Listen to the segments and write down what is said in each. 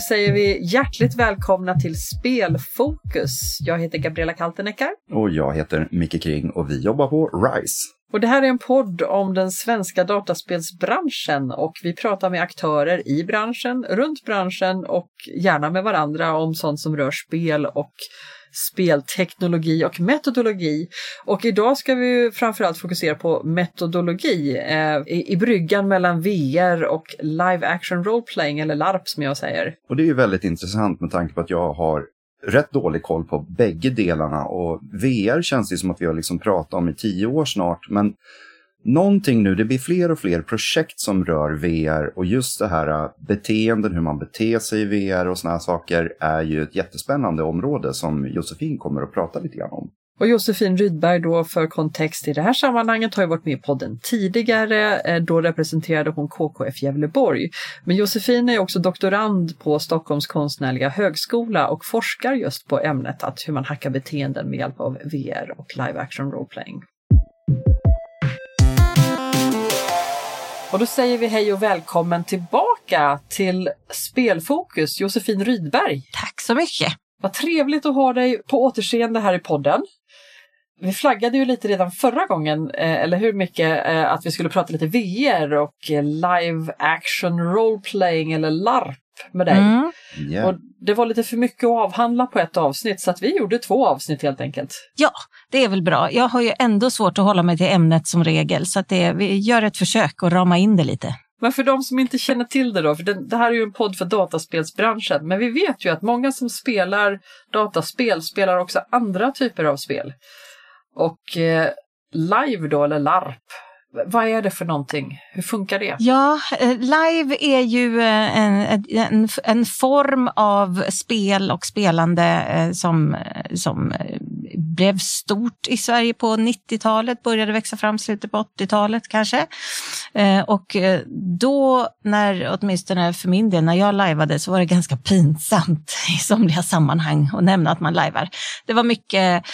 då säger vi hjärtligt välkomna till Spelfokus. Jag heter Gabriella Kalteneckar. Och jag heter Micke Kring och vi jobbar på RISE. Och det här är en podd om den svenska dataspelsbranschen och vi pratar med aktörer i branschen, runt branschen och gärna med varandra om sånt som rör spel och spelteknologi och metodologi. Och idag ska vi framförallt fokusera på metodologi eh, i, i bryggan mellan VR och live action role playing eller LARP som jag säger. Och det är ju väldigt intressant med tanke på att jag har rätt dålig koll på bägge delarna och VR känns det som att vi har liksom pratat om i tio år snart men någonting nu, det blir fler och fler projekt som rör VR och just det här äh, beteenden, hur man beter sig i VR och sådana här saker är ju ett jättespännande område som Josefin kommer att prata lite grann om. Och Josefin Rydberg då för kontext i det här sammanhanget har ju varit med i podden tidigare. Eh, då representerade hon KKF Gävleborg. Men Josefin är också doktorand på Stockholms konstnärliga högskola och forskar just på ämnet att hur man hackar beteenden med hjälp av VR och live action role Och då säger vi hej och välkommen tillbaka till Spelfokus, Josefin Rydberg. Tack så mycket. Vad trevligt att ha dig på återseende här i podden. Vi flaggade ju lite redan förra gången, eh, eller hur mycket, eh, att vi skulle prata lite VR och live action role playing eller LARP med dig. Mm. Yeah. Och det var lite för mycket att avhandla på ett avsnitt så att vi gjorde två avsnitt helt enkelt. Ja, det är väl bra. Jag har ju ändå svårt att hålla mig till ämnet som regel så att det, vi gör ett försök att rama in det lite. Men för de som inte känner till det då, för det, det, här är ju en podd för dataspelsbranschen, men vi vet ju att många som spelar dataspel spelar också andra typer av spel. Och eh, live då, eller LARP, vad är det för någonting? Hur funkar det? Ja, eh, live är ju eh, en, en, en form av spel och spelande eh, som, som blev stort i Sverige på 90-talet, började växa fram slutet på 80-talet kanske. Eh, och eh, då, när, åtminstone för min del, när jag lajvade så var det ganska pinsamt i somliga sammanhang att nämna att man lajvar. Det var mycket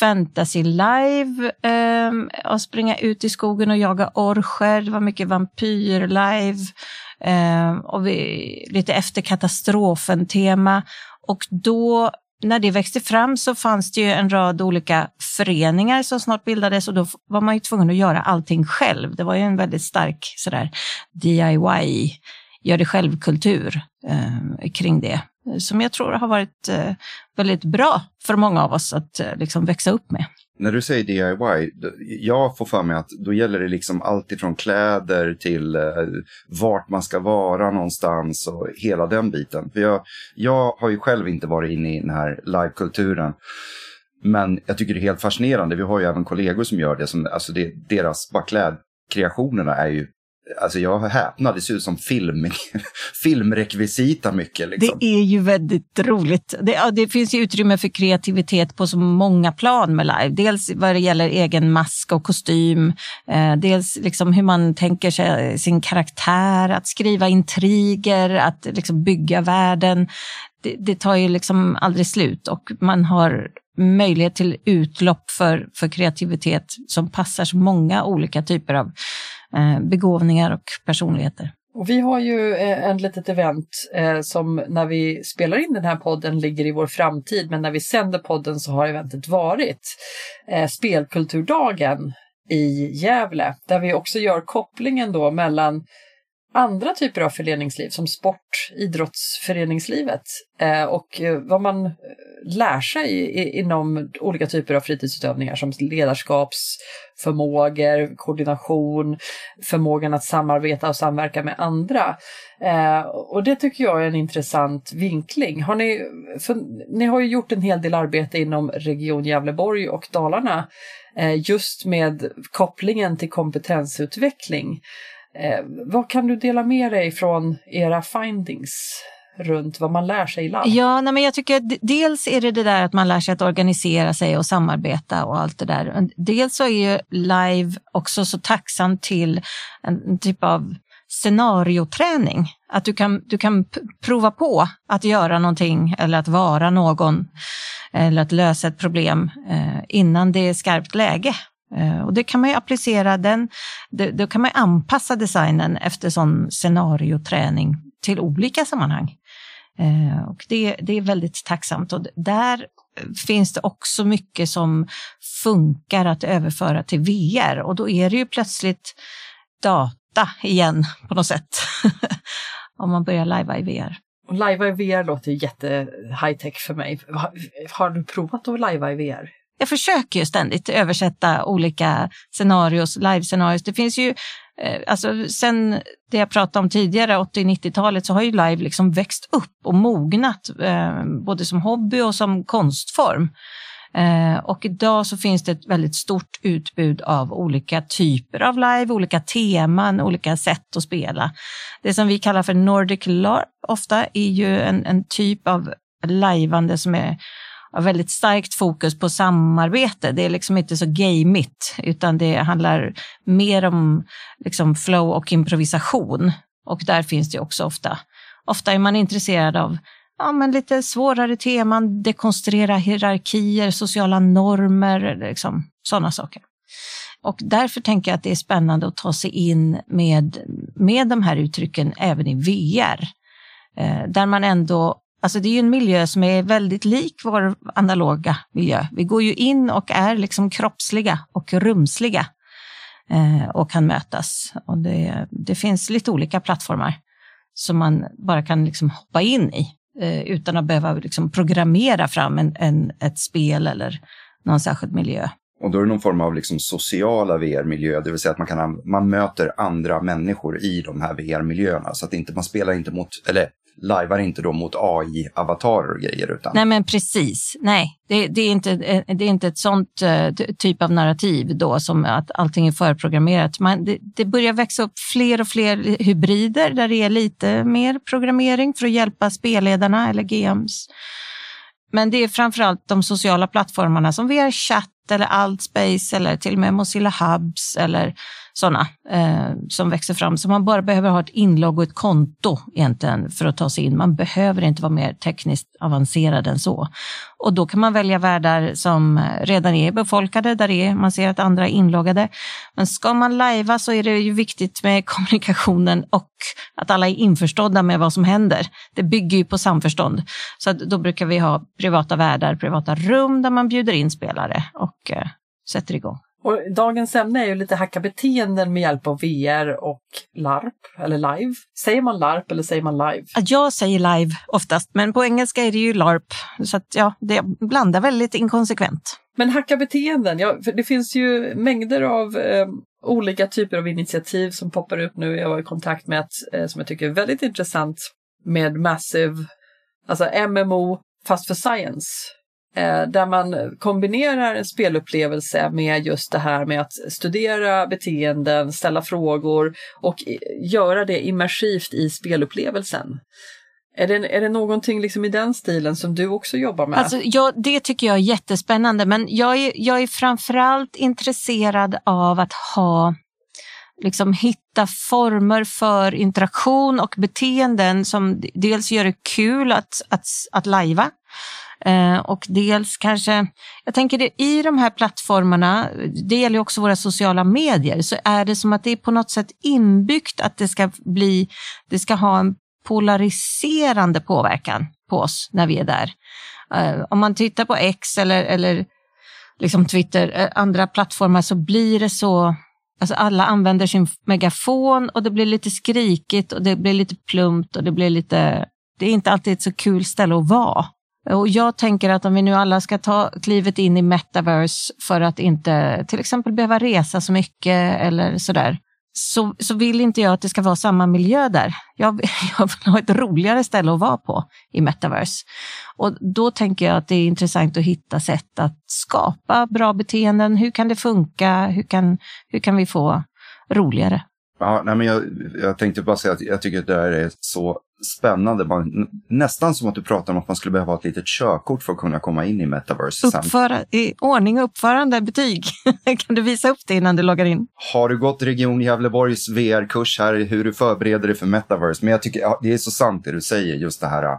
fantasy live, eh, att springa ut i skogen och jaga orcher, det var mycket vampyr live och vi, lite efter katastrofen-tema. Och då när det växte fram så fanns det ju en rad olika föreningar som snart bildades och då var man ju tvungen att göra allting själv. Det var ju en väldigt stark sådär DIY, gör det själv-kultur eh, kring det som jag tror har varit eh, väldigt bra för många av oss att eh, liksom växa upp med. När du säger DIY, jag får för mig att då gäller det liksom allt ifrån kläder till eh, vart man ska vara någonstans och hela den biten. För jag, jag har ju själv inte varit inne i den här livekulturen. Men jag tycker det är helt fascinerande. Vi har ju även kollegor som gör det. Som, alltså det, deras bara klädkreationerna är ju Alltså jag häpnar, det ser ut som film, filmrekvisita mycket. Liksom. Det är ju väldigt roligt. Det, ja, det finns ju utrymme för kreativitet på så många plan med live. Dels vad det gäller egen mask och kostym, eh, dels liksom hur man tänker sig sin karaktär, att skriva intriger, att liksom bygga världen. Det, det tar ju liksom aldrig slut och man har möjlighet till utlopp för, för kreativitet som passar så många olika typer av Eh, begåvningar och personligheter. Och vi har ju eh, en litet event eh, som när vi spelar in den här podden ligger i vår framtid, men när vi sänder podden så har eventet varit eh, Spelkulturdagen i Gävle, där vi också gör kopplingen då mellan andra typer av föreningsliv som sport, idrottsföreningslivet eh, och eh, vad man eh, lär sig inom olika typer av fritidsutövningar som ledarskapsförmågor, koordination, förmågan att samarbeta och samverka med andra. Eh, och det tycker jag är en intressant vinkling. Har ni, ni har ju gjort en hel del arbete inom Region Gävleborg och Dalarna eh, just med kopplingen till kompetensutveckling. Eh, vad kan du dela med dig från era findings? runt vad man lär sig i labb? Ja, nej, men jag tycker dels är det det där att man lär sig att organisera sig och samarbeta och allt det där. Dels så är ju live också så tacksam till en typ av scenarioträning. Att du kan, du kan prova på att göra någonting eller att vara någon eller att lösa ett problem eh, innan det är skarpt läge. Eh, och det kan man ju applicera, den, det, då kan man anpassa designen efter sån scenarioträning till olika sammanhang. Eh, och det, det är väldigt tacksamt och där finns det också mycket som funkar att överföra till VR och då är det ju plötsligt data igen på något sätt. Om man börjar lajva i VR. Lajva i VR låter jätte high tech för mig. Har du provat att lajva i VR? Jag försöker ju ständigt översätta olika scenarios, live-scenarios. Det finns ju, eh, alltså sen det jag pratade om tidigare, 80-90-talet, så har ju live liksom växt upp och mognat, eh, både som hobby och som konstform. Eh, och idag så finns det ett väldigt stort utbud av olika typer av live, olika teman, olika sätt att spela. Det som vi kallar för Nordic LARP ofta är ju en, en typ av lajvande som är har väldigt starkt fokus på samarbete. Det är liksom inte så gamigt, utan det handlar mer om liksom flow och improvisation. Och där finns det också ofta. Ofta är man intresserad av ja, men lite svårare teman, dekonstruera hierarkier, sociala normer, liksom, sådana saker. Och därför tänker jag att det är spännande att ta sig in med, med de här uttrycken även i VR. Eh, där man ändå Alltså det är ju en miljö som är väldigt lik vår analoga miljö. Vi går ju in och är liksom kroppsliga och rumsliga eh, och kan mötas. Och det, det, finns lite olika plattformar som man bara kan liksom hoppa in i eh, utan att behöva liksom programmera fram en, en, ett spel eller någon särskild miljö. Och då är det någon form av liksom sociala VR-miljöer, det vill säga att man, kan, man möter andra människor i de här VR-miljöerna. Så att inte, man spelar inte mot, eller lajvar inte då mot AI-avatarer och grejer. Utan... Nej men precis, nej. Det, det, är, inte, eh, det är inte ett sånt uh, typ av narrativ då som att allting är förprogrammerat. Man, det, det börjar växa upp fler och fler hybrider där det är lite mer programmering för att hjälpa spelledarna eller GMs. Men det är framförallt de sociala plattformarna som VR Chat eller Altspace eller till och med Mozilla Hubs eller sådana eh, som växer fram. Så man bara behöver ha ett inlogg och ett konto egentligen för att ta sig in. Man behöver inte vara mer tekniskt avancerad än så. Och då kan man välja världar som redan är befolkade, där är, man ser att andra är inloggade. Men ska man lajva så är det ju viktigt med kommunikationen och att alla är införstådda med vad som händer. Det bygger ju på samförstånd. Så då brukar vi ha privata världar, privata rum där man bjuder in spelare och eh, sätter igång. Och dagens ämne är ju lite hacka beteenden med hjälp av VR och LARP, eller live. Säger man LARP eller säger man live? Jag säger live oftast, men på engelska är det ju LARP. Så att, ja, det blandar väldigt inkonsekvent. Men hacka beteenden, ja, det finns ju mängder av eh, olika typer av initiativ som poppar upp nu. Jag var i kontakt med ett eh, som jag tycker är väldigt intressant med Massive, alltså MMO fast för science. Eh, där man kombinerar en spelupplevelse med just det här med att studera beteenden, ställa frågor och göra det immersivt i spelupplevelsen. Är det, är det någonting liksom i den stilen som du också jobbar med? Alltså, ja, det tycker jag är jättespännande, men jag är, jag är framförallt intresserad av att ha liksom hitta former för interaktion och beteenden som dels gör det kul att, att, att lajva Eh, och dels kanske, jag tänker det, i de här plattformarna, det gäller också våra sociala medier, så är det som att det är på något sätt inbyggt att det ska bli, det ska ha en polariserande påverkan på oss när vi är där. Eh, om man tittar på X eller, eller liksom Twitter, eh, andra plattformar så blir det så Alltså alla använder sin megafon och det blir lite skrikigt och det blir lite plumpt och det blir lite... Det är inte alltid ett så kul ställe att vara. Och jag tänker att om vi nu alla ska ta klivet in i metaverse för att inte till exempel behöva resa så mycket eller sådär, så, så vill inte jag att det ska vara samma miljö där. Jag, jag vill ha ett roligare ställe att vara på i metaverse. Och då tänker jag att det är intressant att hitta sätt att skapa bra beteenden. Hur kan det funka? Hur kan, hur kan vi få roligare? Ja, nej, men jag, jag tänkte bara säga att jag tycker att det här är så spännande. Man, nästan som att du pratar om att man skulle behöva ha ett litet körkort för att kunna komma in i metaverse. Uppföra, i ordning och uppförande, betyg. kan du visa upp det innan du loggar in? Har du gått Region Gävleborgs VR-kurs här, hur du förbereder dig för metaverse? Men jag tycker ja, det är så sant det du säger, just det här.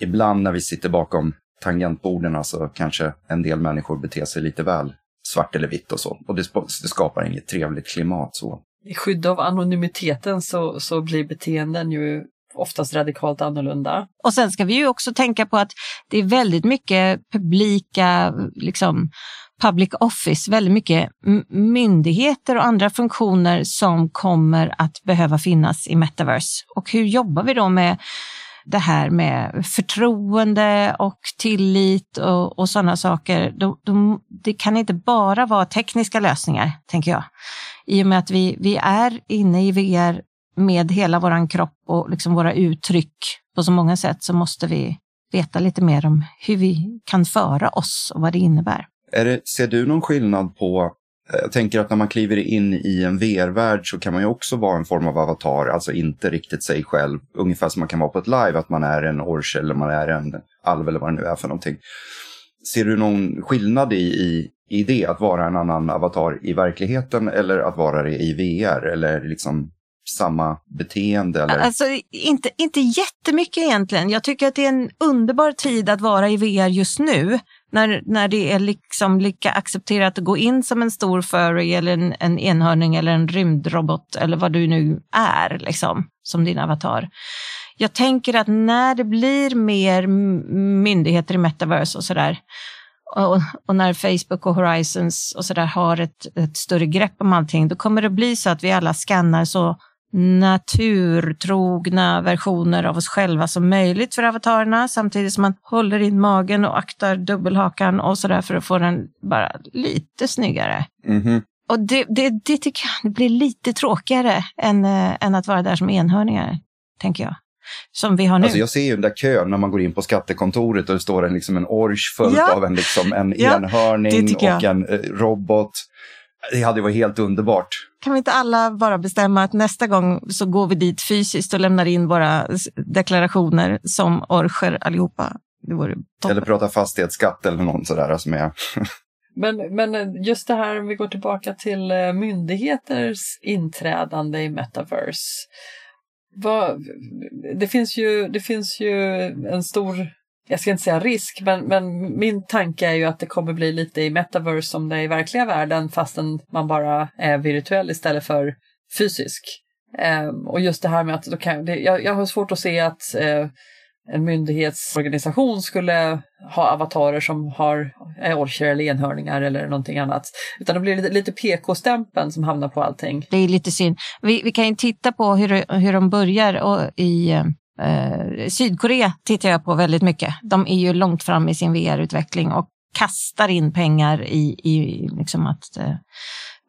Ibland när vi sitter bakom tangentborden så kanske en del människor beter sig lite väl svart eller vitt och så. Och det, det skapar inget trevligt klimat så i skydd av anonymiteten så, så blir beteenden ju oftast radikalt annorlunda. Och sen ska vi ju också tänka på att det är väldigt mycket publika, liksom public office, väldigt mycket myndigheter och andra funktioner som kommer att behöva finnas i metaverse. Och hur jobbar vi då med det här med förtroende och tillit och, och sådana saker. De, de, det kan inte bara vara tekniska lösningar, tänker jag. I och med att vi, vi är inne i VR med hela vår kropp och liksom våra uttryck på så många sätt så måste vi veta lite mer om hur vi kan föra oss och vad det innebär. Är det, ser du någon skillnad på eh, jag tänker att när man kliver in i en VR-värld så kan man ju också vara en form av avatar, alltså inte riktigt sig själv. Ungefär som man kan vara på ett live, att man är en orch eller man är en alv eller vad det nu är för någonting. Ser du någon skillnad i, i, i det, att vara en annan avatar i verkligheten eller att vara det i VR? Eller liksom samma beteende? Eller? Alltså, inte, inte jättemycket egentligen. Jag tycker att det är en underbar tid att vara i VR just nu. När, när det är liksom lika accepterat att gå in som en stor furry eller en, en enhörning eller en rymdrobot eller vad du nu är liksom, som din avatar. Jag tänker att när det blir mer myndigheter i metaverse och sådär och, och, när Facebook och Horizons och sådär har ett, ett större grepp om allting, då kommer det bli så att vi alla skannar så naturtrogna versioner av oss själva som möjligt för avatarerna samtidigt som man håller in magen och aktar dubbelhakan och sådär för att få den bara lite snyggare. Mm -hmm. Och det, det, det tycker jag blir lite tråkigare än, äh, än att vara där som enhörningar, tänker jag. Som vi har nu. Alltså jag ser ju den där kön när man går in på skattekontoret och det står en, liksom en orch fullt ja. av en, liksom, en ja, enhörning och en eh, robot. Det hade varit helt underbart. Kan vi inte alla bara bestämma att nästa gång så går vi dit fysiskt och lämnar in våra deklarationer som orcher allihopa? Det vore eller prata fastighetsskatt eller någon sådär som är... men, men just det här, om vi går tillbaka till eh, myndigheters inträdande i metaverse. Vad, det, finns ju, det finns ju en stor jag ska inte säga risk, men, men min tanke är ju att det kommer bli lite i metaverse som det är i verkliga världen fastän man bara är virtuell istället för fysisk. Um, och just det här med att då kan, det, jag, jag har svårt att se att uh, en myndighetsorganisation skulle ha avatarer som har är orcher eller enhörningar eller någonting annat. Utan det blir lite, lite PK-stämpeln som hamnar på allting. Det är lite synd. Vi, vi kan ju titta på hur, hur de börjar och i eh, Eh, Sydkorea tittar jag på väldigt mycket. De är ju långt fram i sin VR-utveckling och kastar in pengar i, i liksom att, eh,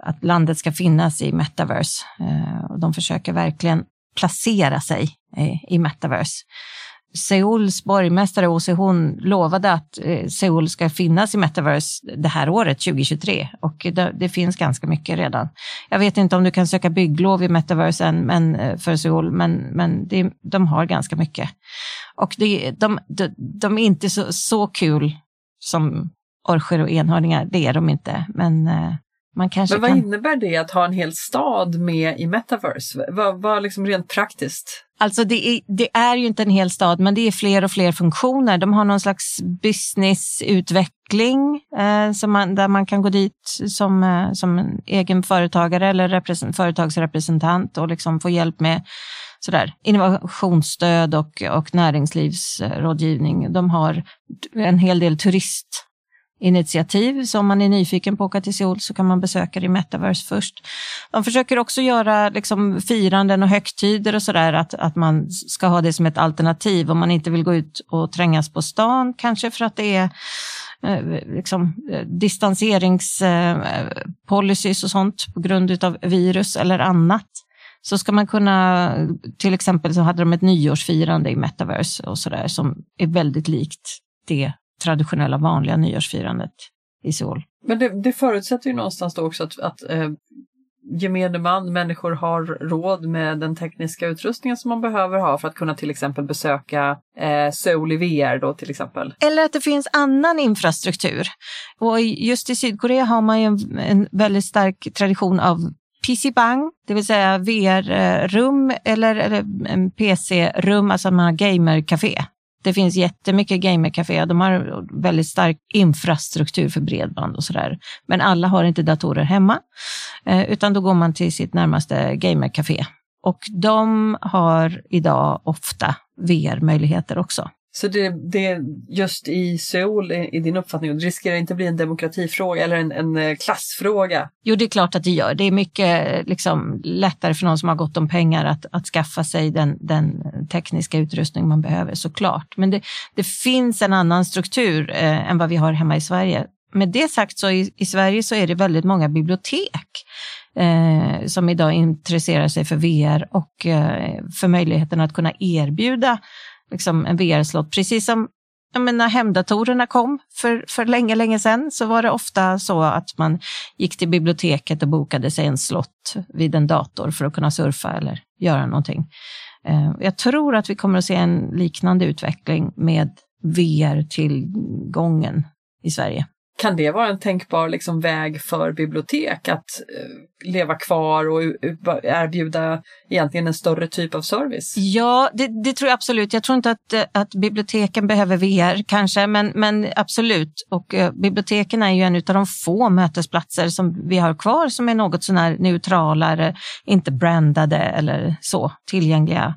att landet ska finnas i metaverse. Eh, och de försöker verkligen placera sig i, i metaverse. Seuls borgmästare Ose hon lovade att eh, Seoul ska finnas i metaverse det här året, 2023. Och det, det, finns ganska mycket redan. Jag vet inte om du kan söka bygglov i metaverse än, men, eh, för Seoul, men, men det, de har ganska mycket. Och det, de, de, de är inte så, så kul som orcher och enhörningar, det är de inte. Men eh, man kanske Men vad kan... innebär det att ha en hel stad med i metaverse? Vad, vad liksom rent praktiskt? Alltså det är, det är ju inte en hel stad, men det är fler och fler funktioner. De har någon slags businessutveckling eh, som man, där man kan gå dit som, eh, som egen företagare eller företagsrepresentant och liksom få hjälp med sådär, innovationsstöd och, och näringslivsrådgivning. De har en hel del turist initiativ. Så om man är nyfiken på att åka till Seoul så kan man besöka det i Metaverse först. De försöker också göra liksom firanden och högtider och sådär, att, att man ska ha det som ett alternativ om man inte vill gå ut och trängas på stan, kanske för att det är eh, liksom, eh, distanseringspolicys eh, och sånt på grund av virus eller annat så ska man kunna, till exempel så hade de ett nyårsfirande i Metaverse och sådär som är väldigt likt det traditionella vanliga nyårsfirandet i Seoul. Men det, det förutsätter ju någonstans då också att, att eh, gemene man, människor har råd med den tekniska utrustningen som man behöver ha för att kunna till exempel besöka eh, Seoul i VR då till exempel. Eller att det finns annan infrastruktur. Och just i Sydkorea har man ju en, en väldigt stark tradition av PC-bang, det vill säga VR-rum eller, eller PC-rum, alltså man har gamercafé det finns jättemycket gamercaféer. De har väldigt stark infrastruktur för bredband och sådär. Men alla har inte datorer hemma, eh, utan då går man till sitt närmaste gamercafé Och de har idag ofta VR-möjligheter också. Så det, det just i Seoul, i din uppfattning, det riskerar inte bli en demokratifråga eller en, en eh, klassfråga? Jo, det är klart att det gör. Det är mycket liksom, lättare för någon som har gott om pengar att, att skaffa sig den, den tekniska utrustning man behöver, såklart. Men det, det finns en annan struktur eh, än vad vi har hemma i Sverige. Med det sagt så i, i Sverige så är det väldigt många bibliotek eh, som idag intresserar sig för VR och eh, för möjligheten att kunna erbjuda liksom, en VR-slott. Precis som jag menar, när hemdatorerna kom för, för länge, länge sedan så var det ofta så att man gick till biblioteket och bokade sig en slott vid en dator för att kunna surfa eller göra någonting. Eh, jag tror att vi kommer att se en liknande utveckling med VR-tillgången i Sverige. Kan det vara en tänkbar liksom, väg för bibliotek att eh, leva kvar och erbjuda egentligen en större typ av service? Ja, det, det, tror jag absolut. Jag tror inte att, eh, att biblioteken behöver VR kanske, men, men absolut. Och eh, biblioteken är ju en av de få mötesplatser som vi har kvar som är något sånär neutralare, inte brandade eller så tillgängliga.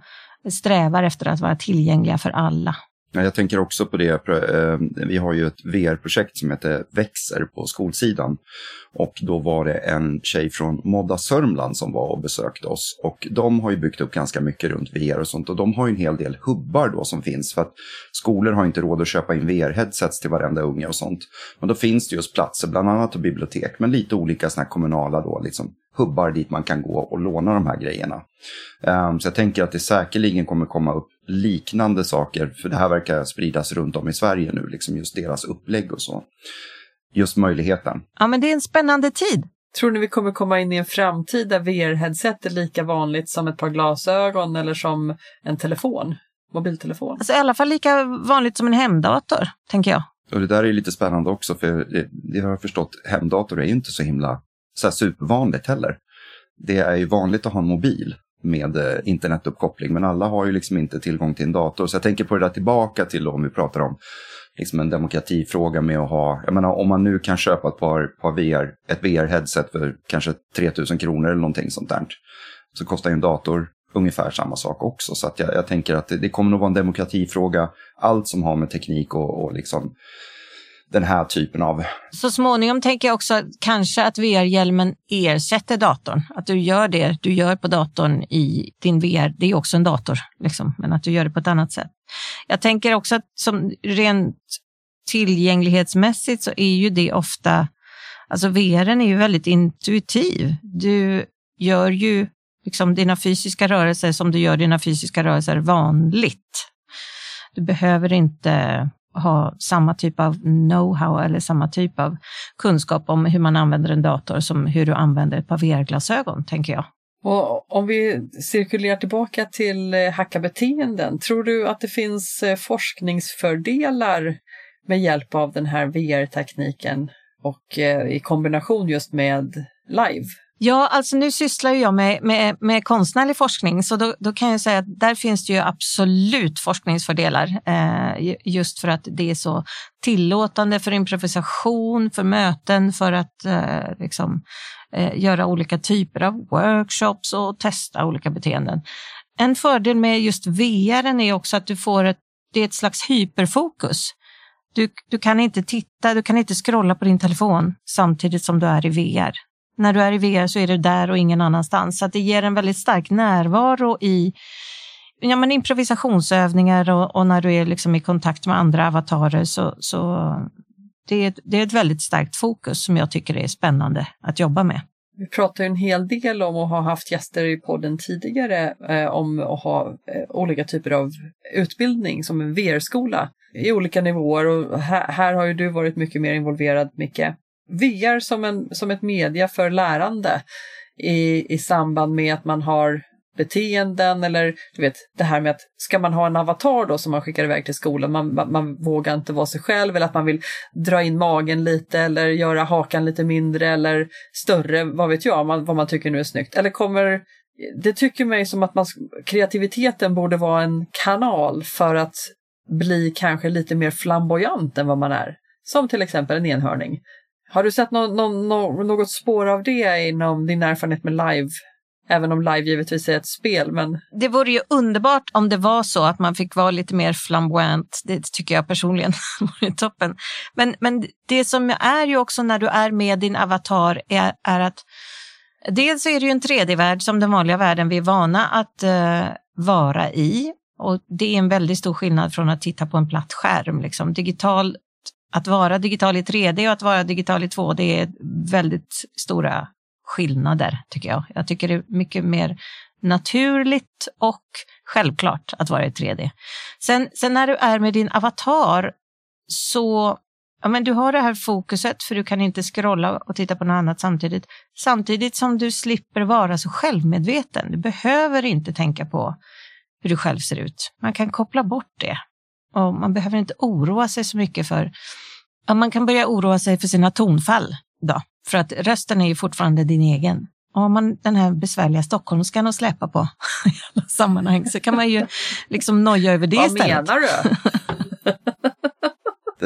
Strävar efter att vara tillgängliga för alla. Jag tänker också på det, eh, vi har ju ett VR-projekt som heter Växer på skolsidan. Och då var det en tjej från Modda Sörmland som var och besökte oss. Och de har ju byggt upp ganska mycket runt VR och sånt. Och de har ju en hel del hubbar då som finns. För att skolor har inte råd att köpa in VR-headsets till varenda unge och sånt. Men då finns det just platser, bland annat bibliotek. Men lite olika sådana här kommunala då, liksom hubbar dit man kan gå och låna de här grejerna. Um, så jag tänker att det säkerligen kommer komma upp liknande saker, för det här verkar spridas runt om i Sverige nu, liksom just deras upplägg och så. Just möjligheten. Ja, men det är en spännande tid. Tror ni vi kommer komma in i en framtid där VR-headset är lika vanligt som ett par glasögon eller som en telefon? Mobiltelefon? Alltså, I alla fall lika vanligt som en hemdator, tänker jag. Och det där är lite spännande också, för det, det har jag förstått, hemdator är ju inte så himla så här supervanligt heller. Det är ju vanligt att ha en mobil med eh, internetuppkoppling, men alla har ju liksom inte tillgång till en dator. Så jag tänker på det där tillbaka till om vi pratar om liksom en demokratifråga med att ha, jag menar om man nu kan köpa ett par, par VR, ett VR-headset för kanske 3000 kronor eller någonting sånt där, så kostar ju en dator ungefär samma sak också. Så att jag, jag tänker att det, det, kommer nog vara en demokratifråga, allt som har med teknik och, och liksom den här typen av... Så småningom tänker jag också kanske att VR-hjälmen ersätter datorn. Att du gör det du gör på datorn i din VR, det är också en dator, liksom, men att du gör det på ett annat sätt. Jag tänker också att som rent tillgänglighetsmässigt så är ju det ofta, alltså VR är ju väldigt intuitiv. Du gör ju liksom dina fysiska rörelser som du gör dina fysiska rörelser vanligt. Du behöver inte ha samma typ av know-how eller samma typ av kunskap om hur man använder en dator som hur du använder ett par VR-glasögon, tänker jag. Och om vi cirkulerar tillbaka till eh, hacka beteenden, tror du att det finns eh, forskningsfördelar med hjälp av den här VR-tekniken och eh, i kombination just med live? Ja, alltså nu sysslar jag med, med, med konstnärlig forskning så då, då, kan jag säga att där finns det ju absolut forskningsfördelar eh, just för att det är så tillåtande för improvisation, för möten, för att eh, liksom, eh, göra olika typer av workshops och testa olika beteenden. En fördel med just VR är också att du får ett, det är ett slags hyperfokus. Du, du kan inte titta, du kan inte scrolla på din telefon samtidigt som du är i VR när du är i VR så är du där och ingen annanstans. Så det ger en väldigt stark närvaro i ja, men improvisationsövningar och, och, när du är liksom i kontakt med andra avatarer. Så, så det, är, det är ett väldigt starkt fokus som jag tycker är spännande att jobba med. Vi pratar en hel del om och har haft gäster i podden tidigare eh, om att ha eh, olika typer av utbildning som en VR-skola i olika nivåer och här, här, har ju du varit mycket mer involverad Micke. VR som, en, som ett media för lärande i, i samband med att man har beteenden eller du vet det här med att ska man ha en avatar då som man skickar iväg till skolan, man, man, man, vågar inte vara sig själv eller att man vill dra in magen lite eller göra hakan lite mindre eller större, vad vet jag, man, vad man tycker nu är snyggt. Eller kommer, det tycker mig som att man, kreativiteten borde vara en kanal för att bli kanske lite mer flamboyant än vad man är. Som till exempel en enhörning. Har du sett no, no, no, något spår av det inom din erfarenhet med live Även om live givetvis är ett spel. Men... Det vore ju underbart om det var så att man fick vara lite mer flamboyant. Det tycker jag personligen vore toppen. Men, men det som är ju också när du är med din avatar är, är att dels är det ju en 3D-värld som den vanliga världen vi är vana att uh, vara i. Och det är en väldigt stor skillnad från att titta på en platt skärm. Liksom. Digital, att vara digital i 3D och att vara digital i 2D är väldigt stora skillnader, tycker jag. Jag tycker det är mycket mer naturligt och självklart att vara i 3D. Sen, sen när du är med din avatar så ja, men du har det här fokuset för du kan inte scrolla och titta på något annat samtidigt. Samtidigt som du slipper vara så självmedveten. Du behöver inte tänka på hur du själv ser ut. Man kan koppla bort det. Och man behöver inte oroa sig så mycket för... Ja, man kan börja oroa sig för sina tonfall då, för att rösten är ju fortfarande din egen. Och har man den här besvärliga stockholmskan att släpa på i alla sammanhang så kan man ju liksom noja över det Vad istället. Vad menar du?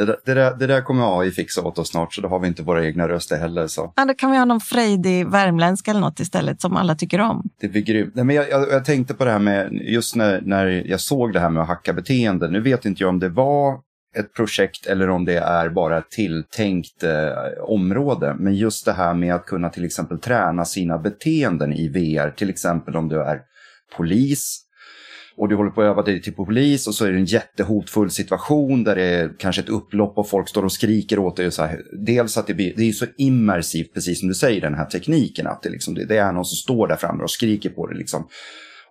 Det, det, där, det där kommer AI fixa åt oss snart, så då har vi inte våra egna röster heller. Så. Ja, då kan vi ha någon frejdig värmländska eller något istället som alla tycker om. Det blir grymt. Nej, men jag, jag, jag, tänkte på det här med, just när, när jag såg det här med att hacka beteende. Nu vet inte jag om det var ett projekt eller om det är bara ett tilltänkt eh, område. Men just det här med att kunna till exempel träna sina beteenden i VR. Till exempel om du är polis och du håller på att öva dig till polis och så är det en jättehotfull situation där det är kanske ett upplopp och folk står och skriker åt dig. Och så här. Dels att det, blir, det är så immersivt, precis som du säger, den här tekniken. Att det, liksom, det, det är någon som står där framme och skriker på dig. Liksom.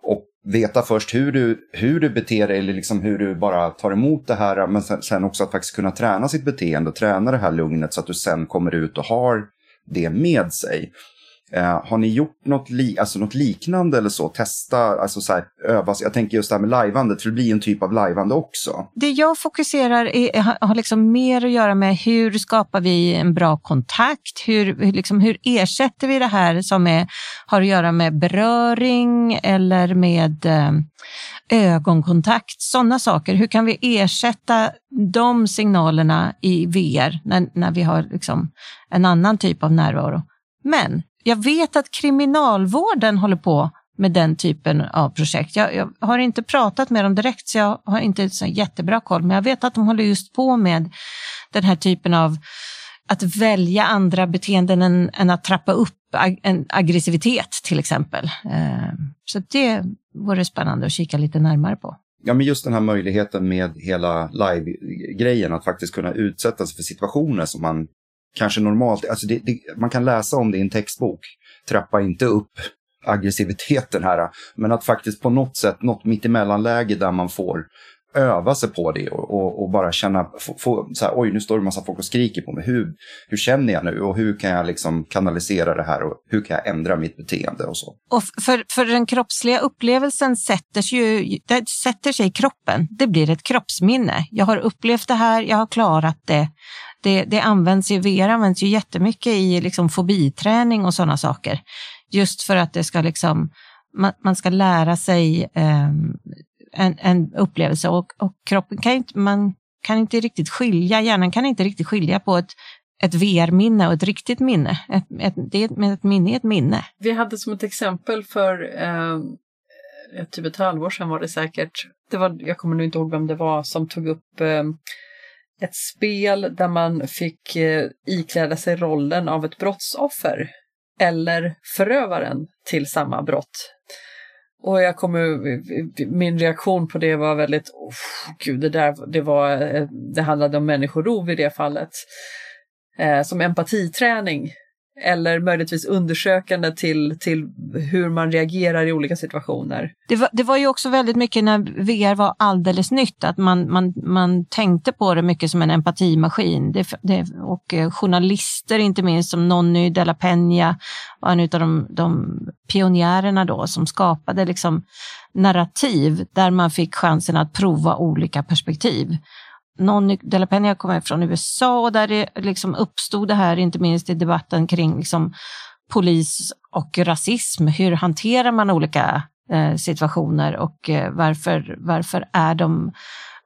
Och veta först hur du, hur du beter dig eller liksom hur du bara tar emot det här. Men sen, sen också att faktiskt kunna träna sitt beteende och träna det här lugnet så att du sen kommer ut och har det med sig. Eh, har ni gjort något, li alltså något liknande eller så? Testa, alltså så här, öva Jag tänker just det här med lajvandet, för det blir en typ av lajvande också. Det jag fokuserar är, eh, har liksom mer att göra med hur skapar vi en bra kontakt? Hur, liksom, hur ersätter vi det här som är, har att göra med beröring eller med eh, ögonkontakt? Sådana saker. Hur kan vi ersätta de signalerna i VR när, när vi har liksom en annan typ av närvaro? Men jag vet att kriminalvården håller på med den typen av projekt. Jag, jag, har inte pratat med dem direkt så jag har inte så jättebra koll, men jag vet att de håller just på med den här typen av att välja andra beteenden än, än att trappa upp ag en aggressivitet till exempel. Eh, så det vore spännande att kika lite närmare på. Ja, men just den här möjligheten med hela live-grejen, att faktiskt kunna utsätta sig för situationer som man kanske normalt, alltså det, det, man kan läsa om det i en textbok. Trappa inte upp aggressiviteten här, men att faktiskt på något sätt, något mittemellanläge där man får öva sig på det och, och, och bara känna, få, få, så här, oj nu står det en massa folk och skriker på mig, hur, hur känner jag nu? Och hur kan jag liksom kanalisera det här? Och hur kan jag ändra mitt beteende? Och så. Och för, för den kroppsliga upplevelsen sätter sig, ju, det sätter sig i kroppen, det blir ett kroppsminne. Jag har upplevt det här, jag har klarat det det, det används ju, VR används ju jättemycket i liksom fobiträning och sådana saker. Just för att det ska liksom, man, man ska lära sig eh, en, en upplevelse och, och kroppen kan inte, man kan inte riktigt skilja, hjärnan kan inte riktigt skilja på ett ett VR-minne och ett riktigt minne. Ett, ett, det ett minne är ett minne. Vi hade som ett exempel för eh, typ ett halvår sedan var det säkert. Det var, jag kommer nu inte ihåg vem det var som tog upp eh, ett spel där man fick eh, ikläda sig rollen av ett brottsoffer eller förövaren till samma brott. Och jag kommer, min reaktion på det var väldigt, oh, gud, det där, det var, eh, det handlade om människorov i det fallet. Eh, som empatiträning eller möjligtvis undersökande till, till hur man reagerar i olika situationer. Det var, det var ju också väldigt mycket när VR var alldeles nytt, att man, man, man tänkte på det mycket som en empatimaskin. Det, det, och eh, journalister, inte minst som Nonny de la Peña, var en av de, de pionjärerna då som skapade liksom narrativ där man fick chansen att prova olika perspektiv. Nonny de la Peña kommer från USA och där det liksom uppstod det här, inte minst i debatten kring liksom polis och rasism. Hur hanterar man olika eh, situationer och eh, varför, varför är de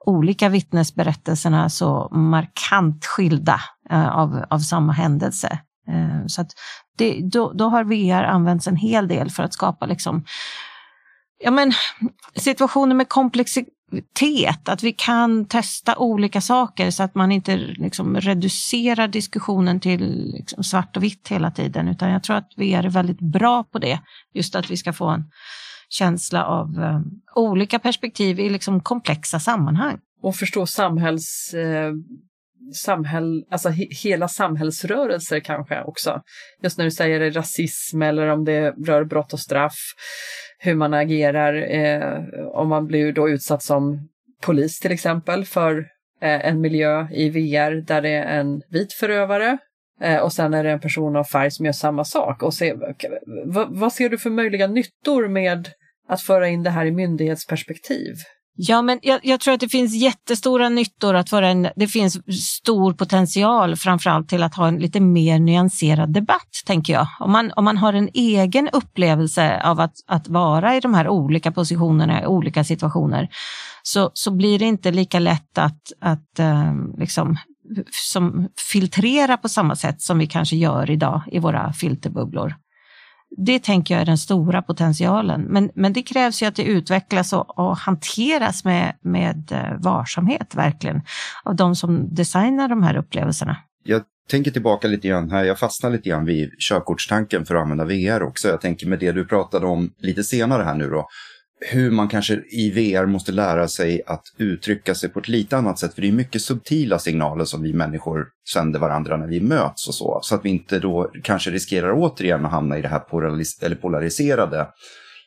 olika vittnesberättelserna så markant skilda eh, av, av samma händelse? Eh, så att det, då, då har VR använts en hel del för att skapa liksom, ja men, situationer med komplexitet, att vi kan testa olika saker så att man inte liksom reducerar diskussionen till liksom svart och vitt hela tiden, utan jag tror att vi är väldigt bra på det, just att vi ska få en känsla av um, olika perspektiv i liksom komplexa sammanhang. Och förstå samhälls... Eh samhäll, alltså he, hela samhällsrörelser kanske också. Just när du säger det, rasism eller om det rör brott och straff, hur man agerar eh, om man blir då utsatt som polis till exempel för eh, en miljö i VR där det är en vit förövare eh, och sen är det en person av färg som gör samma sak. Och se, vad, vad ser du för möjliga nyttor med att föra in det här i myndighetsperspektiv? Ja, men jag, jag, tror att det finns jättestora nyttor att föra en, det finns stor potential framförallt till att ha en lite mer nyanserad debatt, tänker jag. Om man, om man har en egen upplevelse av att, att vara i de här olika positionerna, i olika situationer, så, så blir det inte lika lätt att, att eh, liksom, som filtrera på samma sätt som vi kanske gör idag i våra filterbubblor. Det tänker jag är den stora potentialen. Men, men det krävs ju att det utvecklas och, och hanteras med, med eh, varsamhet verkligen av de som designar de här upplevelserna. Jag tänker tillbaka lite grann här, jag fastnar lite grann vid körkortstanken för att använda VR också. Jag tänker med det du pratade om lite senare här nu då, hur man kanske i VR måste lära sig att uttrycka sig på ett lite annat sätt. För det är mycket subtila signaler som vi människor sänder varandra när vi möts och så. Så att vi inte då kanske riskerar återigen att hamna i det här polaris eller polariserade.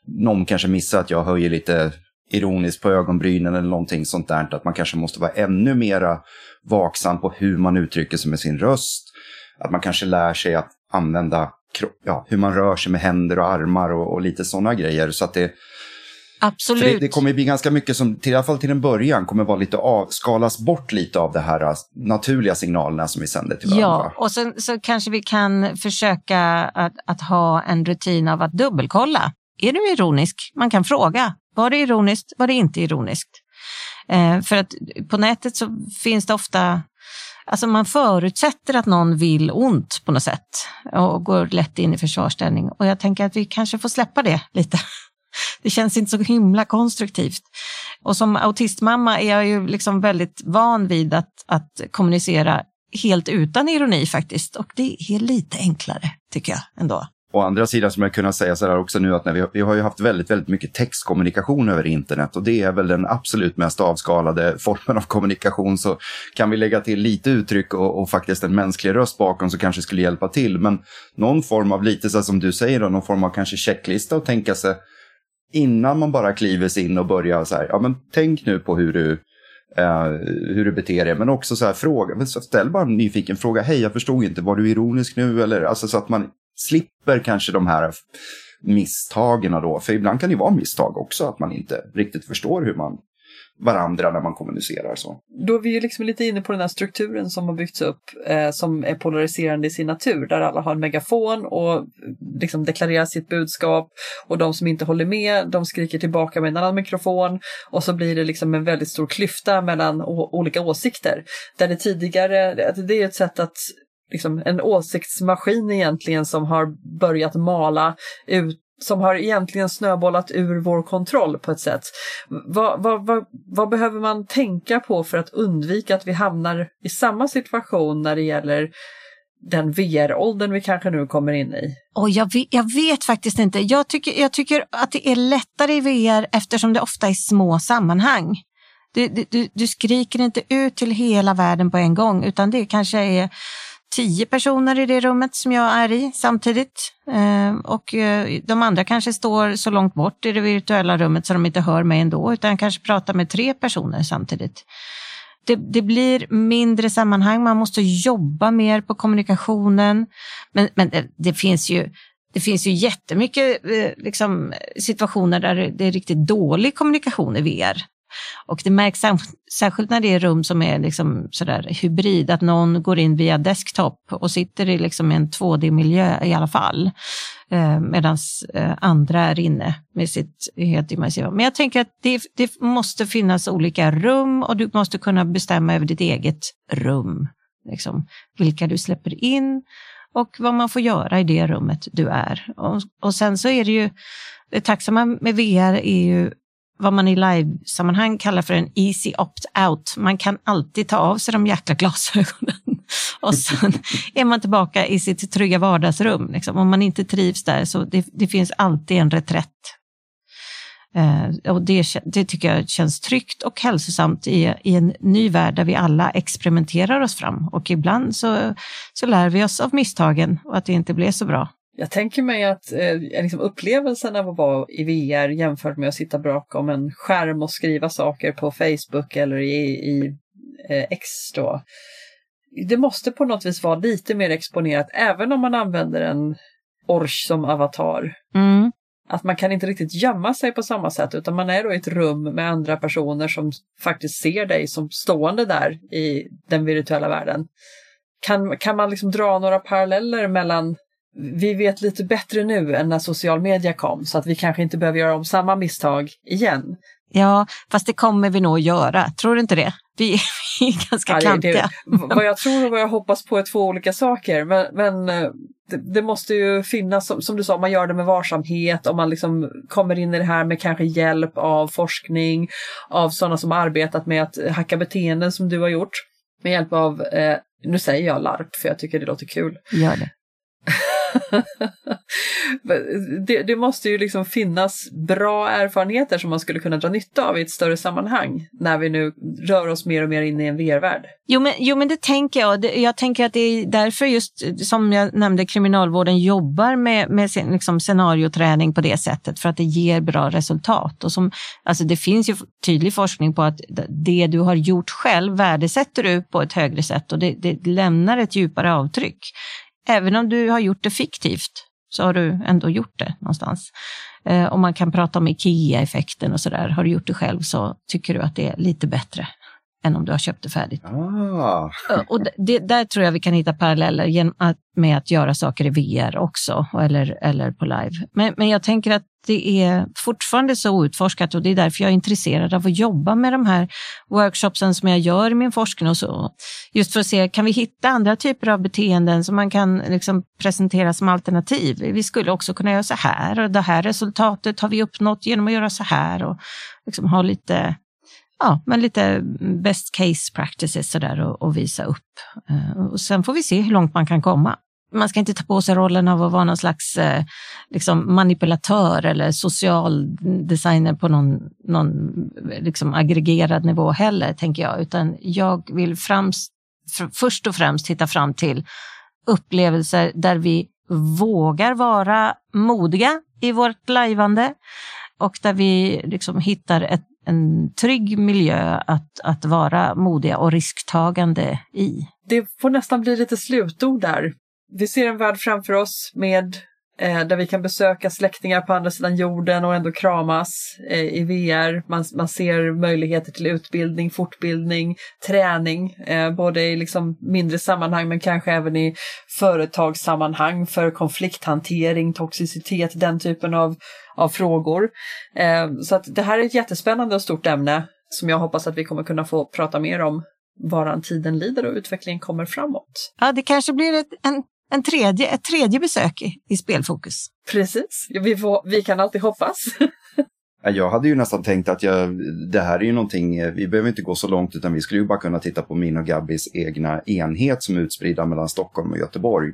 Någon kanske missar att jag höjer lite ironiskt på ögonbrynen eller någonting sånt där. Att man kanske måste vara ännu mera vaksam på hur man uttrycker sig med sin röst. Att man kanske lär sig att använda ja, hur man rör sig med händer och armar och, och lite sådana grejer. Så att det Absolut. Det, det, kommer bli ganska mycket som, till, i alla fall till en början, kommer vara lite av, skalas bort lite av de här äh, naturliga signalerna som vi sänder till varandra. Ja, och sen så kanske vi kan försöka att, att ha en rutin av att dubbelkolla. Är du ironisk? Man kan fråga. Var det ironiskt? Var det inte ironiskt? Eh, för att på nätet så finns det ofta Alltså man förutsätter att någon vill ont på något sätt och går lätt in i försvarsställning. Och jag tänker att vi kanske får släppa det lite. Det känns inte så himla konstruktivt. Och som autistmamma är jag ju liksom väldigt van vid att, att kommunicera helt utan ironi faktiskt. Och det är lite enklare tycker jag ändå. Å andra sidan som jag kunnat säga så här också nu att när vi, vi har ju haft väldigt, väldigt mycket textkommunikation över internet och det är väl den absolut mest avskalade formen av kommunikation. Så kan vi lägga till lite uttryck och, och faktiskt en mänsklig röst bakom så kanske skulle hjälpa till. Men någon form av lite så som du säger då, någon form av kanske checklista och tänka sig innan man bara kliver sig in och börjar så här, ja men tänk nu på hur du, eh, hur du beter dig, men också så här fråga, ställ bara en nyfiken fråga, hej jag förstod inte, var du ironisk nu? Eller alltså så att man slipper kanske de här misstagen då, för ibland kan det vara misstag också, att man inte riktigt förstår hur man varandra när man kommunicerar. Så. Då är vi ju liksom lite inne på den här strukturen som har byggts upp eh, som är polariserande i sin natur, där alla har en megafon och eh, liksom deklarerar sitt budskap och de som inte håller med, de skriker tillbaka med en annan mikrofon och så blir det liksom en väldigt stor klyfta mellan olika åsikter. Där det tidigare, det är ett sätt att liksom en åsiktsmaskin egentligen som har börjat mala ut som har egentligen snöbollat ur vår kontroll på ett sätt. Vad, vad, vad, vad, behöver man tänka på för att undvika att vi hamnar i samma situation när det gäller den VR-åldern vi kanske nu kommer in i? Och jag, vet, jag vet faktiskt inte. Jag tycker, jag tycker att det är lättare i VR eftersom det ofta är små sammanhang. Du, du, du skriker inte ut till hela världen på en gång utan det kanske är tio personer i det rummet som jag är i samtidigt. Eh, och eh, de andra kanske står så långt bort i det virtuella rummet så de inte hör mig ändå, utan kanske pratar med tre personer samtidigt. Det, det, blir mindre sammanhang, man måste jobba mer på kommunikationen. Men, men det, det finns ju det finns ju jättemycket eh, liksom, situationer där det är riktigt dålig kommunikation i VR. Och det märks särskilt när det är rum som är liksom sådär hybrid, att någon går in via desktop och sitter i liksom en 2D-miljö i alla fall. Eh, Medan eh, andra är inne med sitt helt immersiva. Men jag tänker att det, det måste finnas olika rum och du måste kunna bestämma över ditt eget rum. Liksom, vilka du släpper in och vad man får göra i det rummet du är. Och, och sen så är det ju, det tacksamma med VR är ju vad man i live-sammanhang kallar för en easy opt-out. Man kan alltid ta av sig de jäkla glasögonen och sen är man tillbaka i sitt trygga vardagsrum. Liksom. Om man inte trivs där så det, det finns alltid en reträtt. Eh, och det, det, tycker jag känns tryggt och hälsosamt i, i en ny värld där vi alla experimenterar oss fram och ibland så, så lär vi oss av misstagen och att det inte blev så bra. Jag tänker mig att eh, liksom upplevelsen av att vara i VR jämfört med att sitta bakom en skärm och skriva saker på Facebook eller i, i eh, X då. Det måste på något vis vara lite mer exponerat även om man använder en Orch som avatar. Mm. Att man kan inte riktigt gömma sig på samma sätt utan man är då i ett rum med andra personer som faktiskt ser dig som stående där i den virtuella världen. Kan, kan man liksom dra några paralleller mellan vi vet lite bättre nu än när social media kom så att vi kanske inte behöver göra om samma misstag igen. Ja, fast det kommer vi nog att göra, tror du inte det? Vi, är ganska ja, klantiga. vad jag tror och vad jag hoppas på är två olika saker, men, men eh, det, det, måste ju finnas, som, som, du sa, man gör det med varsamhet, om man liksom kommer in i det här med kanske hjälp av forskning, av sådana som arbetat med att hacka beteenden som du har gjort, med hjälp av, eh, nu säger jag LARP för jag tycker det låter kul. Gör det. det, det, måste ju liksom finnas bra erfarenheter som man skulle kunna dra nytta av i ett större sammanhang när vi nu rör oss mer och mer in i en VR-värld. Jo men, jo men det tänker jag. Jag tänker att det är därför just som jag nämnde kriminalvården jobbar med, med sin, liksom, scenarioträning på det sättet för att det ger bra resultat. Och som, alltså det finns ju tydlig forskning på att det du har gjort själv värdesätter du på ett högre sätt och det, det lämnar ett djupare avtryck även om du har gjort det fiktivt så har du ändå gjort det någonstans. Eh, om man kan prata om IKEA-effekten och sådär, har du gjort det själv så tycker du att det är lite bättre än om du har köpt det färdigt. Ah. och det, där tror jag vi kan hitta paralleller genom att, med att göra saker i VR också, eller, eller på live. Men, men jag tänker att det är fortfarande så outforskat och det är därför jag är intresserad av att jobba med de här workshopsen som jag gör i min forskning och så. Just för att se, kan vi hitta andra typer av beteenden som man kan liksom presentera som alternativ? Vi skulle också kunna göra så här och det här resultatet har vi uppnått genom att göra så här och liksom ha lite ja, men lite best case practices sådär och, och visa upp. Eh, och sen får vi se hur långt man kan komma. Man ska inte ta på sig rollen av att vara någon slags eh, liksom manipulatör eller social designer på någon, någon liksom aggregerad nivå heller, tänker jag, utan jag vill främst, först och främst hitta fram till upplevelser där vi vågar vara modiga i vårt lajvande och där vi liksom hittar ett en trygg miljö att, att vara modiga och risktagande i. Det får nästan bli lite slutord där. Vi ser en värld framför oss med eh, där vi kan besöka släktingar på andra sidan jorden och ändå kramas eh, i VR. Man, man ser möjligheter till utbildning, fortbildning, träning, eh, både i liksom mindre sammanhang men kanske även i företagssammanhang för konflikthantering, toxicitet, den typen av av frågor. Eh, så att det här är ett jättespännande och stort ämne som jag hoppas att vi kommer kunna få prata mer om varan tiden lider och utvecklingen kommer framåt. Ja, det kanske blir ett, en, en tredje, ett tredje besök i, i Spelfokus. Precis, vi, får, vi kan alltid hoppas. Jag hade ju nästan tänkt att jag, det här är ju någonting, eh, vi behöver inte gå så långt utan vi skulle ju bara kunna titta på min och Gabbis egna enhet som är utspridda mellan Stockholm och Göteborg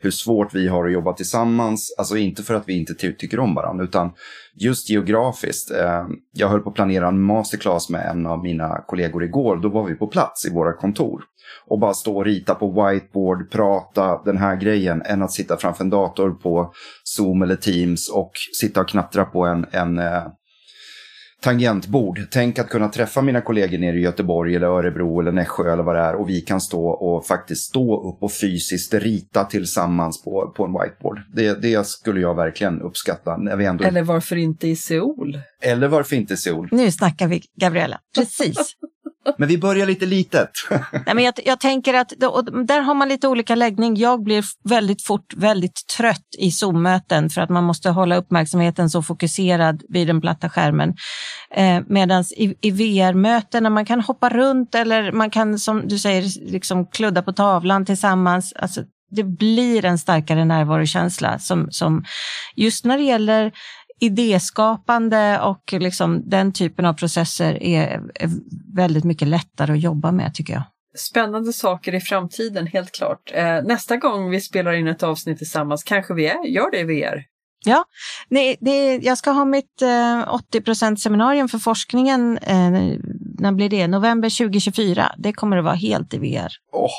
hur svårt vi har att jobba tillsammans. Alltså inte för att vi inte ty tycker om varandra, utan just geografiskt. Eh, jag höll på att planera en masterclass med en av mina kollegor igår. Då var vi på plats i våra kontor. Och bara stå och rita på whiteboard, prata den här grejen, än att sitta framför en dator på Zoom eller Teams och sitta och knattra på en, en eh, tangentbord. Tänk att kunna träffa mina kollegor nere i Göteborg eller Örebro eller Nässjö eller vad det är och vi kan stå och faktiskt stå upp och fysiskt rita tillsammans på, på en whiteboard. Det, det skulle jag verkligen uppskatta. När vi ändå... Eller varför inte i Seoul? Eller varför inte i Seoul? Nu snackar vi, Gabriella. Precis. Men vi börjar lite litet. Nej, men jag, jag tänker att där har man lite olika läggning. Jag blir väldigt fort väldigt trött i Zoom-möten för att man måste hålla uppmärksamheten så fokuserad vid den platta skärmen. Eh, Medan i, i VR-möten när man kan hoppa runt eller man kan som du säger liksom kludda på tavlan tillsammans. Alltså, det blir en starkare närvarokänsla som, som just när det gäller idéskapande och liksom den typen av processer är, är väldigt mycket lättare att jobba med tycker jag. Spännande saker i framtiden, helt klart. Eh, nästa gång vi spelar in ett avsnitt tillsammans kanske vi är, gör det i VR. Ja, det, det, jag ska ha mitt eh, 80% seminarium för forskningen. Eh, när blir det? November 2024. Det kommer att vara helt i VR. Oh.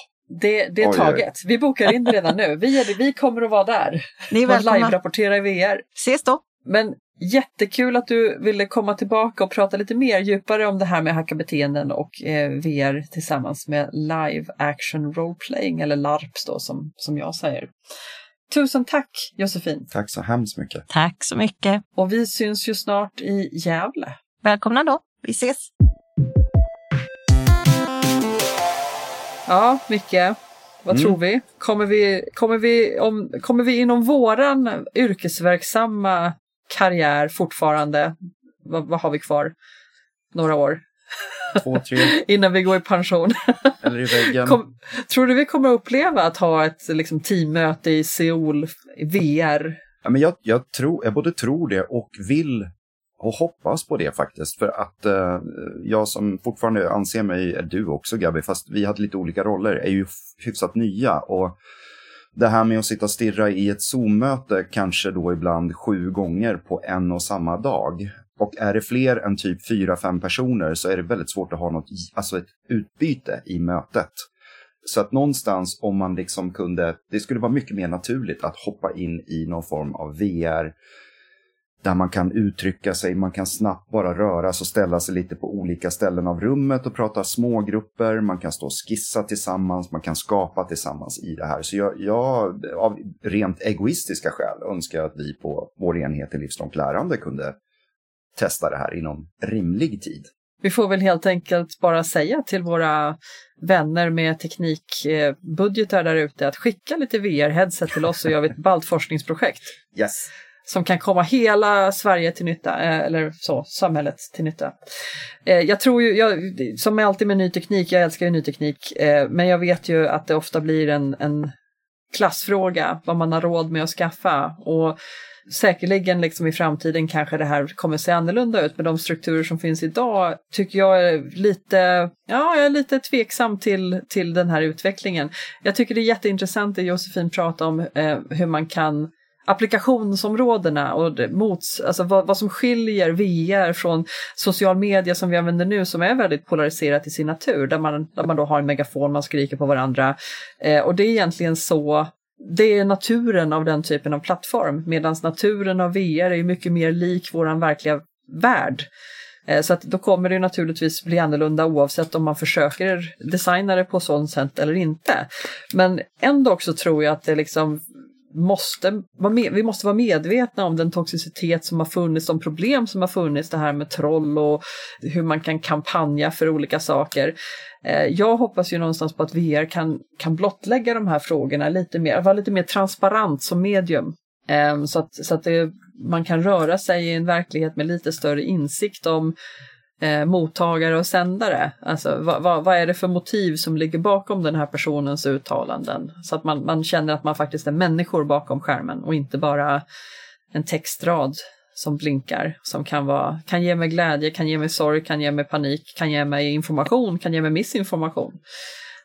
Det, det är taget. Vi bokar in det redan nu. Vi, är, vi kommer att vara där. Ni är välkomna. live-rapportera i VR. Ses då. Men jättekul att du ville komma tillbaka och prata lite mer djupare om det här med hackarbeteenden och eh, VR tillsammans med live action role playing eller LARPs då som, som jag säger. Tusen tack Josefin! Tack så hemskt mycket! Tack så mycket! Och vi syns ju snart i Gävle. Välkomna då! Vi ses! Ja, Micke, vad Mm. tror vi? Kommer vi, kommer, vi om, kommer vi inom våran yrkesverksamma karriär fortfarande, vad, vad har vi kvar? Några år Två, tre, innan vi går i pension. eller i väggen. Kom, tror du vi kommer uppleva att ha ett liksom, teammöte i Seoul i VR? Ja, men jag, jag, tror, jag både tror det och vill och hoppas på det faktiskt. För att eh, jag som fortfarande anser mig, är du också Gabi, fast vi hade lite olika roller, är ju hyfsat nya. Och det här med att sitta och stirra i ett Zoom-möte kanske då ibland sju gånger på en och samma dag. Och är det fler än typ fyra, fem personer så är det väldigt svårt att ha något, alltså ett utbyte i mötet. Så att någonstans om man liksom kunde, det skulle vara mycket mer naturligt att hoppa in i någon form av VR där man kan uttrycka sig, man kan snabbt bara röra sig och ställa sig lite på olika ställen av rummet och prata smågrupper, man kan stå och skissa tillsammans, man kan skapa tillsammans i det här. Så jag, jag av rent egoistiska skäl önskar att vi på vår enhet i livslångt lärande kunde testa det här inom rimlig tid. Vi får väl helt enkelt bara säga till våra vänner med teknikbudgetar där ute att skicka lite VR-headset till oss så gör vi ett ballt forskningsprojekt Yes som kan komma hela Sverige till nytta, eh, eller så, samhället till nytta. Eh, jag tror ju, jag, som alltid med ny teknik, jag älskar ju ny teknik, eh, men jag vet ju att det ofta blir en, en klassfråga, vad man har råd med att skaffa. Och säkerligen liksom i framtiden kanske det här kommer se annorlunda ut, men de strukturer som finns idag tycker jag är lite, ja, jag är lite tveksam till, till den här utvecklingen. Jag tycker det är jätteintressant det Josefin pratar om, eh, hur man kan applikationsområdena och det mots, alltså vad, vad som skiljer VR från social media som vi använder nu som är väldigt polariserat i sin natur, där man, där man då har en megafon, man skriker på varandra. Eh, och det är egentligen så det är naturen av den typen av plattform, medan naturen av VR är mycket mer lik våran verkliga värld. Eh, så att då kommer det naturligtvis bli annorlunda oavsett om man försöker designa det på sånt sätt eller inte. Men ändå också tror jag att det liksom måste vara med, vi måste vara medvetna om den toxicitet som har funnits, de problem som har funnits, det här med troll och hur man kan kampanja för olika saker. Eh, jag hoppas ju någonstans på att VR kan, kan blottlägga de här frågorna lite mer, vara lite mer transparent som medium. Ehm, så att, så att det, man kan röra sig i en verklighet med lite större insikt om eh, mottagare och sändare. Alltså vad, vad, vad är det för motiv som ligger bakom den här personens uttalanden? Så att man, man känner att man faktiskt är människor bakom skärmen och inte bara en textrad som blinkar, som kan, vara, kan ge mig glädje, kan ge mig sorg, kan ge mig panik, kan ge mig information, kan ge mig missinformation.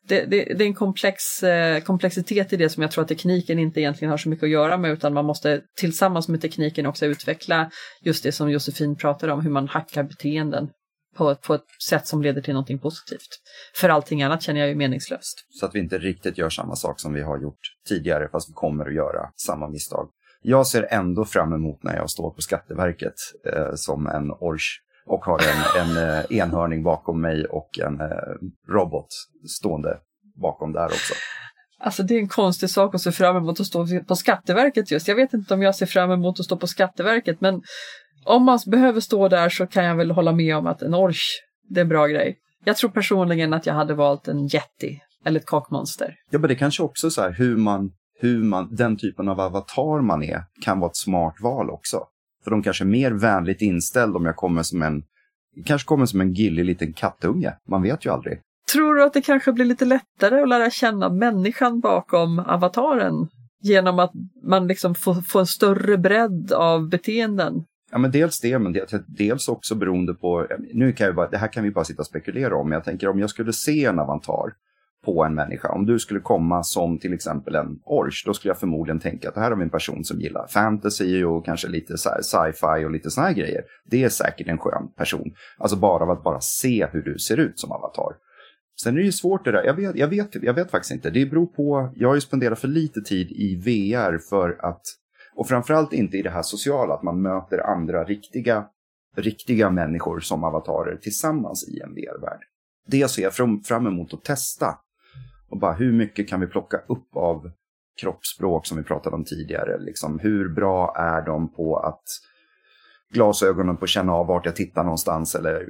Det, det, det är en komplex eh, komplexitet i det som jag tror att tekniken inte egentligen har så mycket att göra med utan man måste tillsammans med tekniken också utveckla just det som Josefin pratade om, hur man hackar beteenden på, ett- på ett sätt som leder till någonting positivt. För allting annat känner jag ju meningslöst. Så att vi inte riktigt gör samma sak som vi har gjort tidigare, fast vi kommer att göra samma misstag. Jag ser ändå fram emot när jag står på Skatteverket eh, som en orch och har en, en eh, enhörning bakom mig och en eh, robot stående bakom där också. Alltså det är en konstig sak att se fram emot att stå på Skatteverket just. Jag vet inte om jag ser fram emot att stå på Skatteverket men om man behöver stå där så kan jag väl hålla med om att en orch, det är en bra grej. Jag tror personligen att jag hade valt en Yeti eller ett kakmonster. Ja, men det kanske också så här hur man, hur man, den typen av avatar man är kan vara ett smart val också. För de kanske är mer vänligt inställda om jag kommer som en, kanske kommer som en gillig liten kattunge. Man vet ju aldrig. Tror du att det kanske blir lite lättare att lära känna människan bakom avataren genom att man liksom får, får en större bredd av beteenden? Ja, men dels det, men dels också beroende på, nu kan jag bara, det här kan vi bara sitta och spekulera om, men jag tänker om jag skulle se en avantar på en människa, om du skulle komma som till exempel en orch, då skulle jag förmodligen tänka att det här är en person som gillar fantasy och kanske lite sci-fi och lite såna här grejer. Det är säkert en skön person, alltså bara av att bara se hur du ser ut som avatar. Sen är det ju svårt det där, jag vet, jag vet, jag vet faktiskt inte. Det beror på, jag har ju spenderat för lite tid i VR för att och framförallt inte i det här sociala, att man möter andra riktiga, riktiga människor som avatarer tillsammans i en VR-värld. Det ser jag fram, emot att testa. Och bara hur mycket kan vi plocka upp av kroppsspråk som vi pratade om tidigare? Liksom, hur bra är de på att glasögonen på att känna av vart jag tittar någonstans eller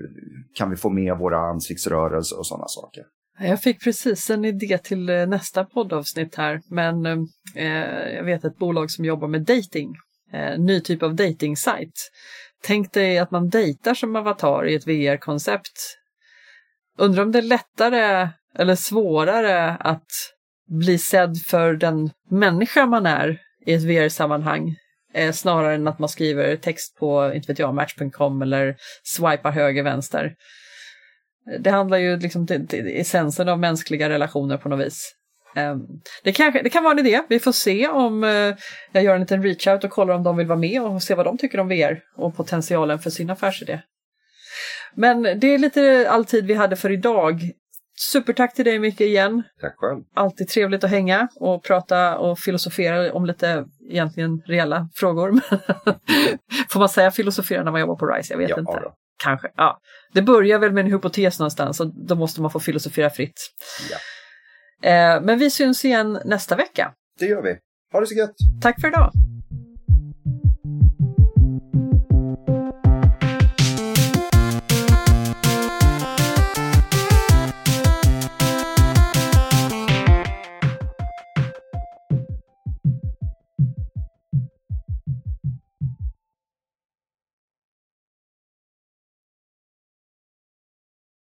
kan vi få med våra ansiktsrörelser och sådana saker? Jag fick precis en idé till eh, nästa poddavsnitt här, men eh, eh, jag vet ett bolag som jobbar med dating, eh, ny typ av dating -site. Tänk dig att man dejtar som avatar i ett VR-koncept. Undrar om det är lättare eller svårare att bli sedd för den människa man är i ett VR-sammanhang eh, snarare än att man skriver text på, inte vet jag, match.com eller swipar höger, vänster. Det handlar ju liksom till, till essensen av mänskliga relationer på något vis. Ehm, det, kanske, det kan vara en idé. Vi får se om eh, jag gör en liten reach-out och kollar om de vill vara med och se vad de tycker om VR och potentialen för sin affärsidé. Men det är lite all tid vi hade för idag. Supertack till dig Micke igen. Tack själv. Alltid trevligt att hänga och prata och filosofera om lite egentligen reella frågor. Får man säga filosofera när man jobbar på RISE? Jag vet ja, inte. Då. Kanske. Ja. Det börjar väl med en hypotes någonstans och då måste man få filosofera fritt. Ja. Eh, men vi syns igen nästa vecka. Det gör vi. Ha det så gött! Tack för idag!